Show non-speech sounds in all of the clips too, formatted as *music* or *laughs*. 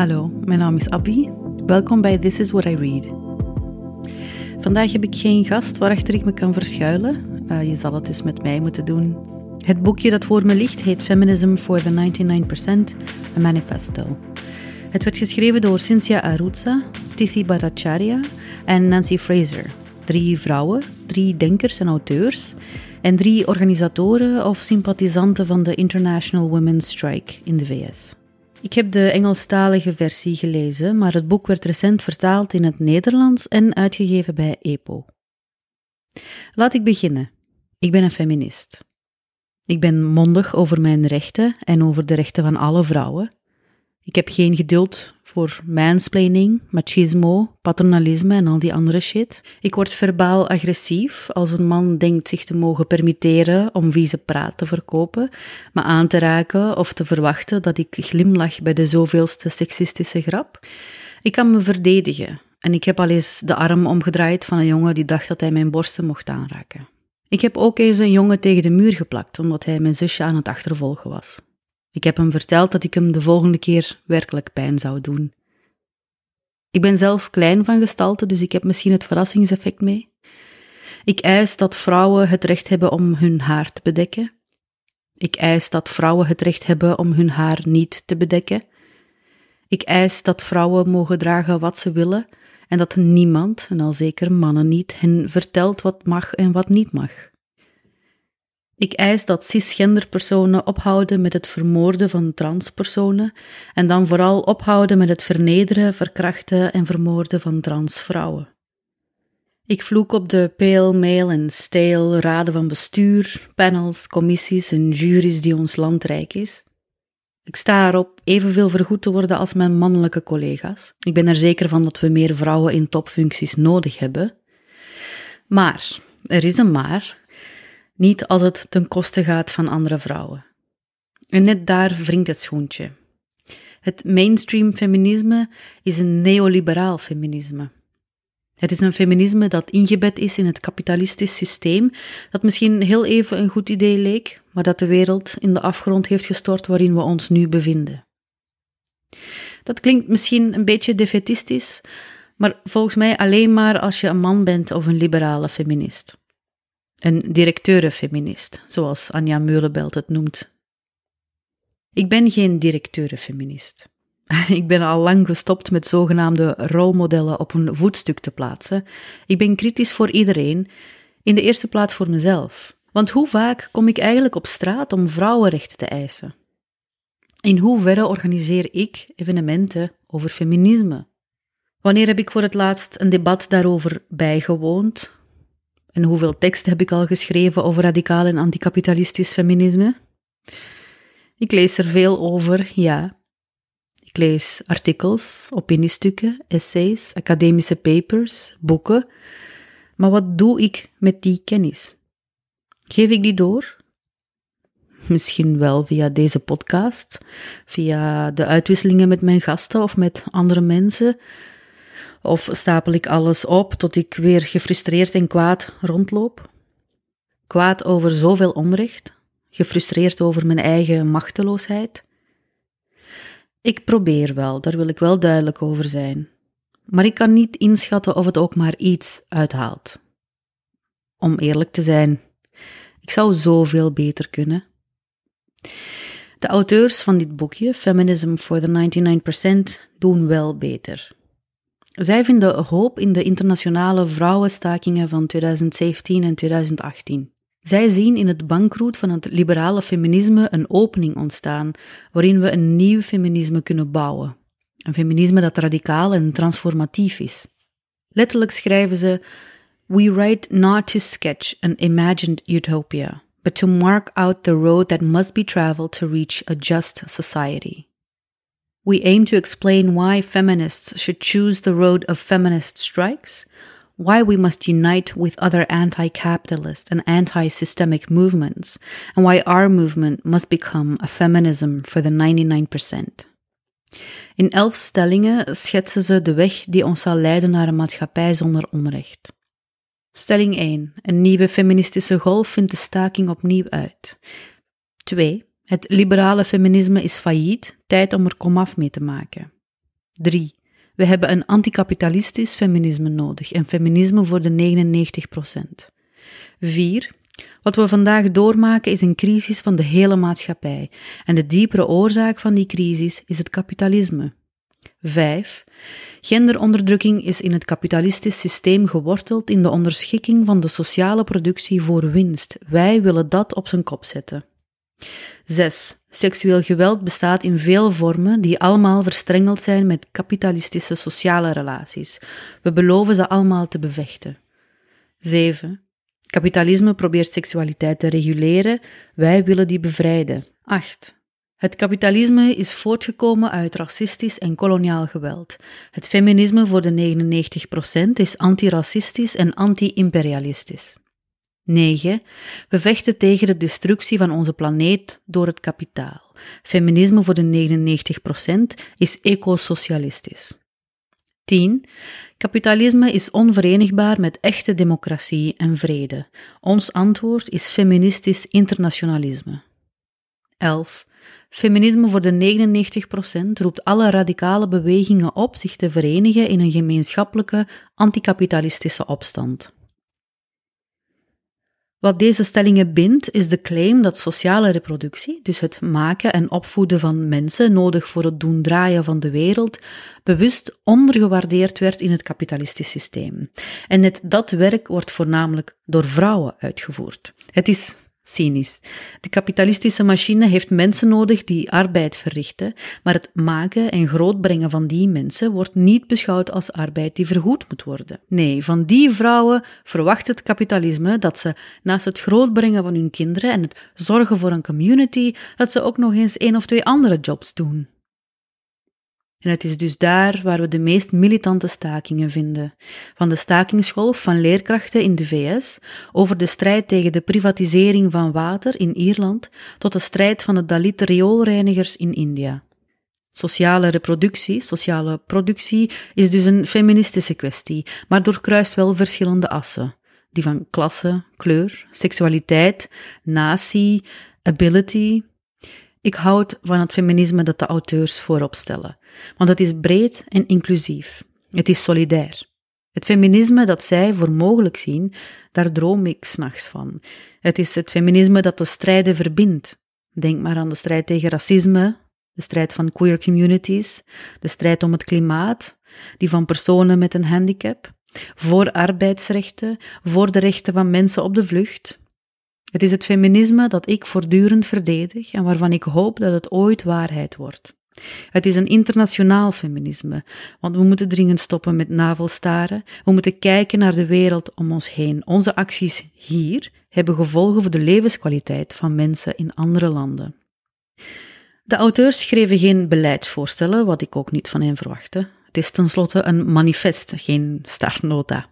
Hallo, mijn naam is Abby. Welkom bij This is What I Read. Vandaag heb ik geen gast waarachter ik me kan verschuilen. Uh, je zal het dus met mij moeten doen. Het boekje dat voor me ligt heet Feminism for the 99%, a manifesto. Het werd geschreven door Cynthia Arutza, Tithi Bhattacharya en Nancy Fraser. Drie vrouwen, drie denkers en auteurs en drie organisatoren of sympathisanten van de International Women's Strike in de VS. Ik heb de Engelstalige versie gelezen, maar het boek werd recent vertaald in het Nederlands en uitgegeven bij EPO. Laat ik beginnen. Ik ben een feminist. Ik ben mondig over mijn rechten en over de rechten van alle vrouwen. Ik heb geen geduld voor mansplaining, machismo, paternalisme en al die andere shit. Ik word verbaal agressief als een man denkt zich te mogen permitteren om vieze praat te verkopen, me aan te raken of te verwachten dat ik glimlach bij de zoveelste seksistische grap. Ik kan me verdedigen en ik heb al eens de arm omgedraaid van een jongen die dacht dat hij mijn borsten mocht aanraken. Ik heb ook eens een jongen tegen de muur geplakt omdat hij mijn zusje aan het achtervolgen was. Ik heb hem verteld dat ik hem de volgende keer werkelijk pijn zou doen. Ik ben zelf klein van gestalte, dus ik heb misschien het verrassingseffect mee. Ik eis dat vrouwen het recht hebben om hun haar te bedekken. Ik eis dat vrouwen het recht hebben om hun haar niet te bedekken. Ik eis dat vrouwen mogen dragen wat ze willen en dat niemand, en al zeker mannen niet, hen vertelt wat mag en wat niet mag. Ik eis dat cisgenderpersonen ophouden met het vermoorden van transpersonen en dan vooral ophouden met het vernederen, verkrachten en vermoorden van transvrouwen. Ik vloek op de pale, mail en stale raden van bestuur, panels, commissies en juries die ons land rijk is. Ik sta erop evenveel vergoed te worden als mijn mannelijke collega's. Ik ben er zeker van dat we meer vrouwen in topfuncties nodig hebben. Maar, er is een maar, niet als het ten koste gaat van andere vrouwen. En net daar wringt het schoentje. Het mainstream feminisme is een neoliberaal feminisme. Het is een feminisme dat ingebed is in het kapitalistisch systeem, dat misschien heel even een goed idee leek, maar dat de wereld in de afgrond heeft gestort waarin we ons nu bevinden. Dat klinkt misschien een beetje defetistisch, maar volgens mij alleen maar als je een man bent of een liberale feminist. Een directeurenfeminist, zoals Anja Meulenbelt het noemt. Ik ben geen directeurenfeminist. *laughs* Ik ben al lang gestopt met zogenaamde rolmodellen op een voetstuk te plaatsen. Ik ben kritisch voor iedereen, in de eerste plaats voor mezelf. Want hoe vaak kom ik eigenlijk op straat om vrouwenrechten te eisen? In hoeverre organiseer ik evenementen over feminisme? Wanneer heb ik voor het laatst een debat daarover bijgewoond, en hoeveel teksten heb ik al geschreven over radicaal en anticapitalistisch feminisme? Ik lees er veel over, ja. Ik lees artikels, opiniestukken, essays, academische papers, boeken. Maar wat doe ik met die kennis? Geef ik die door? Misschien wel via deze podcast, via de uitwisselingen met mijn gasten of met andere mensen, of stapel ik alles op tot ik weer gefrustreerd en kwaad rondloop? Kwaad over zoveel onrecht, gefrustreerd over mijn eigen machteloosheid? Ik probeer wel, daar wil ik wel duidelijk over zijn. Maar ik kan niet inschatten of het ook maar iets uithaalt. Om eerlijk te zijn, ik zou zoveel beter kunnen. De auteurs van dit boekje, Feminism for the 99%, doen wel beter. Zij vinden hoop in de internationale vrouwenstakingen van 2017 en 2018. Zij zien in het bankroet van het liberale feminisme een opening ontstaan waarin we een nieuw feminisme kunnen bouwen. Een feminisme dat radicaal en transformatief is. Letterlijk schrijven ze: We write not to sketch an imagined utopia, but to mark out the road that must be traveled to reach a just society. We aim to explain why feminists should choose the road of feminist strikes, why we must unite with other anti capitalist and anti systemic movements, and why our movement must become a feminism for the 99%. In elf stellingen schetsen ze de weg die ons zal leiden naar een maatschappij zonder onrecht. Stelling 1. Een nieuwe feministische golf vindt de staking opnieuw uit. 2. Het liberale feminisme is failliet, tijd om er komaf mee te maken. 3. We hebben een anticapitalistisch feminisme nodig, een feminisme voor de 99%. 4. Wat we vandaag doormaken is een crisis van de hele maatschappij en de diepere oorzaak van die crisis is het kapitalisme. 5. Genderonderdrukking is in het kapitalistisch systeem geworteld in de onderschikking van de sociale productie voor winst. Wij willen dat op zijn kop zetten. 6. Seksueel geweld bestaat in veel vormen die allemaal verstrengeld zijn met kapitalistische sociale relaties. We beloven ze allemaal te bevechten. 7. Kapitalisme probeert seksualiteit te reguleren, wij willen die bevrijden. 8. Het kapitalisme is voortgekomen uit racistisch en koloniaal geweld. Het feminisme voor de 99% is antiracistisch en anti-imperialistisch. 9. We vechten tegen de destructie van onze planeet door het kapitaal. Feminisme voor de 99% is ecosocialistisch. 10. Kapitalisme is onverenigbaar met echte democratie en vrede. Ons antwoord is feministisch internationalisme. 11. Feminisme voor de 99% roept alle radicale bewegingen op zich te verenigen in een gemeenschappelijke anticapitalistische opstand. Wat deze stellingen bindt, is de claim dat sociale reproductie, dus het maken en opvoeden van mensen nodig voor het doen draaien van de wereld, bewust ondergewaardeerd werd in het kapitalistisch systeem. En net dat werk wordt voornamelijk door vrouwen uitgevoerd. Het is cynisch. De kapitalistische machine heeft mensen nodig die arbeid verrichten, maar het maken en grootbrengen van die mensen wordt niet beschouwd als arbeid die vergoed moet worden. Nee, van die vrouwen verwacht het kapitalisme dat ze naast het grootbrengen van hun kinderen en het zorgen voor een community, dat ze ook nog eens één of twee andere jobs doen. En het is dus daar waar we de meest militante stakingen vinden. Van de stakingsgolf van leerkrachten in de VS, over de strijd tegen de privatisering van water in Ierland, tot de strijd van de Dalit rioolreinigers in India. Sociale reproductie, sociale productie, is dus een feministische kwestie, maar doorkruist wel verschillende assen. Die van klasse, kleur, seksualiteit, natie, ability, ik houd van het feminisme dat de auteurs voorop stellen, want het is breed en inclusief. Het is solidair. Het feminisme dat zij voor mogelijk zien, daar droom ik s'nachts van. Het is het feminisme dat de strijden verbindt. Denk maar aan de strijd tegen racisme, de strijd van queer communities, de strijd om het klimaat, die van personen met een handicap, voor arbeidsrechten, voor de rechten van mensen op de vlucht, het is het feminisme dat ik voortdurend verdedig en waarvan ik hoop dat het ooit waarheid wordt. Het is een internationaal feminisme, want we moeten dringend stoppen met navelstaren. We moeten kijken naar de wereld om ons heen. Onze acties hier hebben gevolgen voor de levenskwaliteit van mensen in andere landen. De auteurs schreven geen beleidsvoorstellen, wat ik ook niet van hen verwachtte. Het is tenslotte een manifest, geen startnota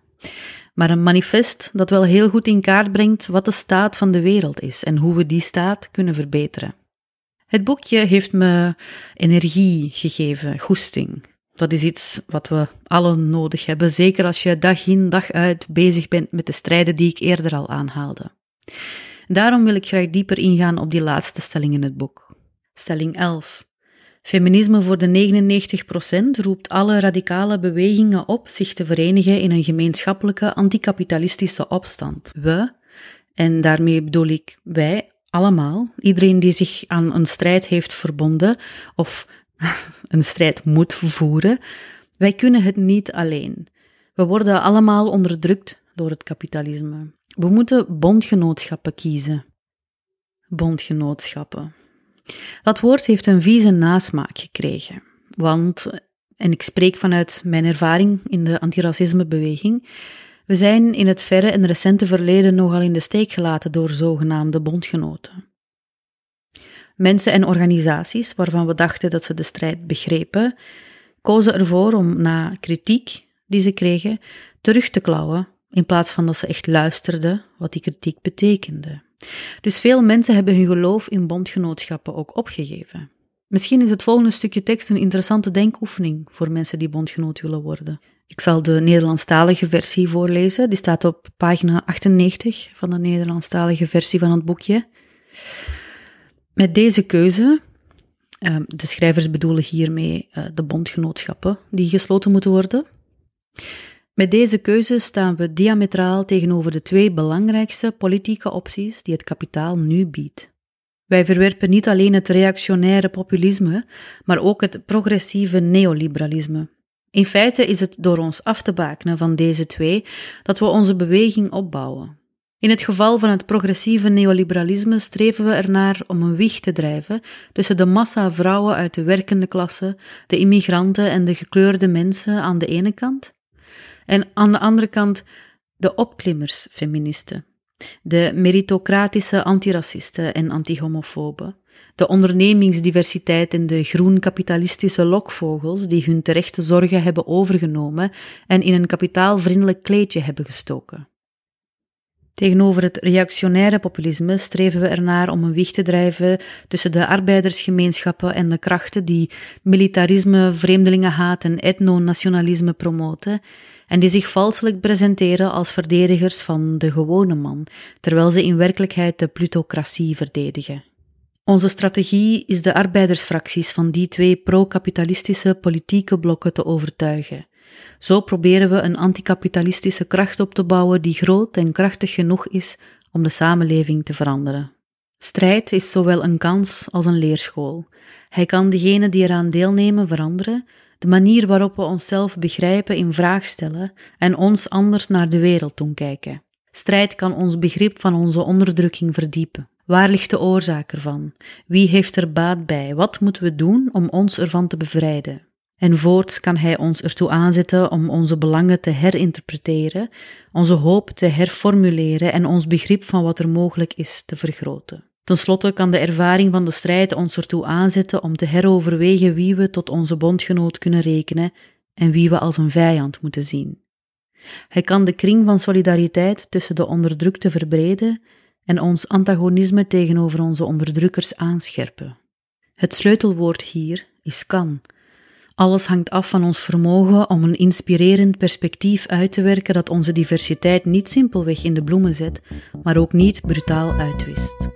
maar een manifest dat wel heel goed in kaart brengt wat de staat van de wereld is en hoe we die staat kunnen verbeteren. Het boekje heeft me energie gegeven, goesting. Dat is iets wat we allen nodig hebben, zeker als je dag in dag uit bezig bent met de strijden die ik eerder al aanhaalde. Daarom wil ik graag dieper ingaan op die laatste stelling in het boek. Stelling 11. Feminisme voor de 99% roept alle radicale bewegingen op zich te verenigen in een gemeenschappelijke anticapitalistische opstand. We, en daarmee bedoel ik wij allemaal, iedereen die zich aan een strijd heeft verbonden of *laughs* een strijd moet voeren, wij kunnen het niet alleen. We worden allemaal onderdrukt door het kapitalisme. We moeten bondgenootschappen kiezen. Bondgenootschappen. Dat woord heeft een vieze nasmaak gekregen, want, en ik spreek vanuit mijn ervaring in de antiracismebeweging, we zijn in het verre en recente verleden nogal in de steek gelaten door zogenaamde bondgenoten. Mensen en organisaties waarvan we dachten dat ze de strijd begrepen, kozen ervoor om na kritiek die ze kregen terug te klauwen, in plaats van dat ze echt luisterden wat die kritiek betekende. Dus veel mensen hebben hun geloof in bondgenootschappen ook opgegeven. Misschien is het volgende stukje tekst een interessante denkoefening voor mensen die bondgenoot willen worden. Ik zal de Nederlandstalige versie voorlezen. Die staat op pagina 98 van de Nederlandstalige versie van het boekje. Met deze keuze Ehm, de schrijvers bedoelen hiermee uh, de bondgenootschappen die gesloten moeten worden. Met deze keuze staan we diametraal tegenover de twee belangrijkste politieke opties die het kapitaal nu biedt. Wij verwerpen niet alleen het reactionaire populisme, maar ook het progressieve neoliberalisme. In feite is het door ons af te bakenen van deze twee dat we onze beweging opbouwen. In het geval van het progressieve neoliberalisme streven we ernaar om een wicht te drijven tussen de massa vrouwen uit de werkende klasse, de immigranten en de gekleurde mensen aan de ene kant, en aan de andere kant de opklimmersfeministen, de meritocratische antiracisten en antihomofoben, de ondernemingsdiversiteit en de groen-kapitalistische lokvogels die hun terechte zorgen hebben overgenomen en in een kapitaalvriendelijk kleedje hebben gestoken. Tegenover het reactionaire populisme streven we ernaar om een wicht te drijven tussen de arbeidersgemeenschappen en de krachten die militarisme, vreemdelingenhaat en etnonationalisme promoten en die zich valselijk presenteren als verdedigers van de gewone man, terwijl ze in werkelijkheid de plutocratie verdedigen. Onze strategie is de arbeidersfracties van die twee pro-kapitalistische politieke blokken te overtuigen. Zo proberen we een anticapitalistische kracht op te bouwen die groot en krachtig genoeg is om de samenleving te veranderen. Strijd is zowel een kans als een leerschool. Hij kan degenen die eraan deelnemen veranderen, de manier waarop we onszelf begrijpen in vraag stellen en ons anders naar de wereld doen kijken. Strijd kan ons begrip van onze onderdrukking verdiepen. Waar ligt de oorzaak ervan? Wie heeft er baat bij? Wat moeten we doen om ons ervan te bevrijden? En voorts kan hij ons ertoe aanzetten om onze belangen te herinterpreteren, onze hoop te herformuleren en ons begrip van wat er mogelijk is te vergroten. Ten slotte kan de ervaring van de strijd ons ertoe aanzetten om te heroverwegen wie we tot onze bondgenoot kunnen rekenen en wie we als een vijand moeten zien. Hij kan de kring van solidariteit tussen de onderdrukte verbreden en ons antagonisme tegenover onze onderdrukkers aanscherpen. Het sleutelwoord hier is kan. Alles hangt af van ons vermogen om een inspirerend perspectief uit te werken dat onze diversiteit niet simpelweg in de bloemen zet, maar ook niet brutaal uitwist.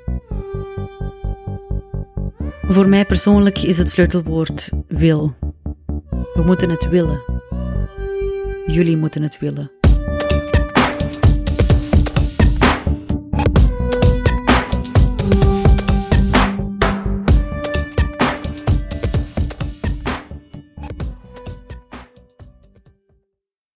Voor mij persoonlijk is het sleutelwoord wil. We moeten het willen. Jullie moeten het willen.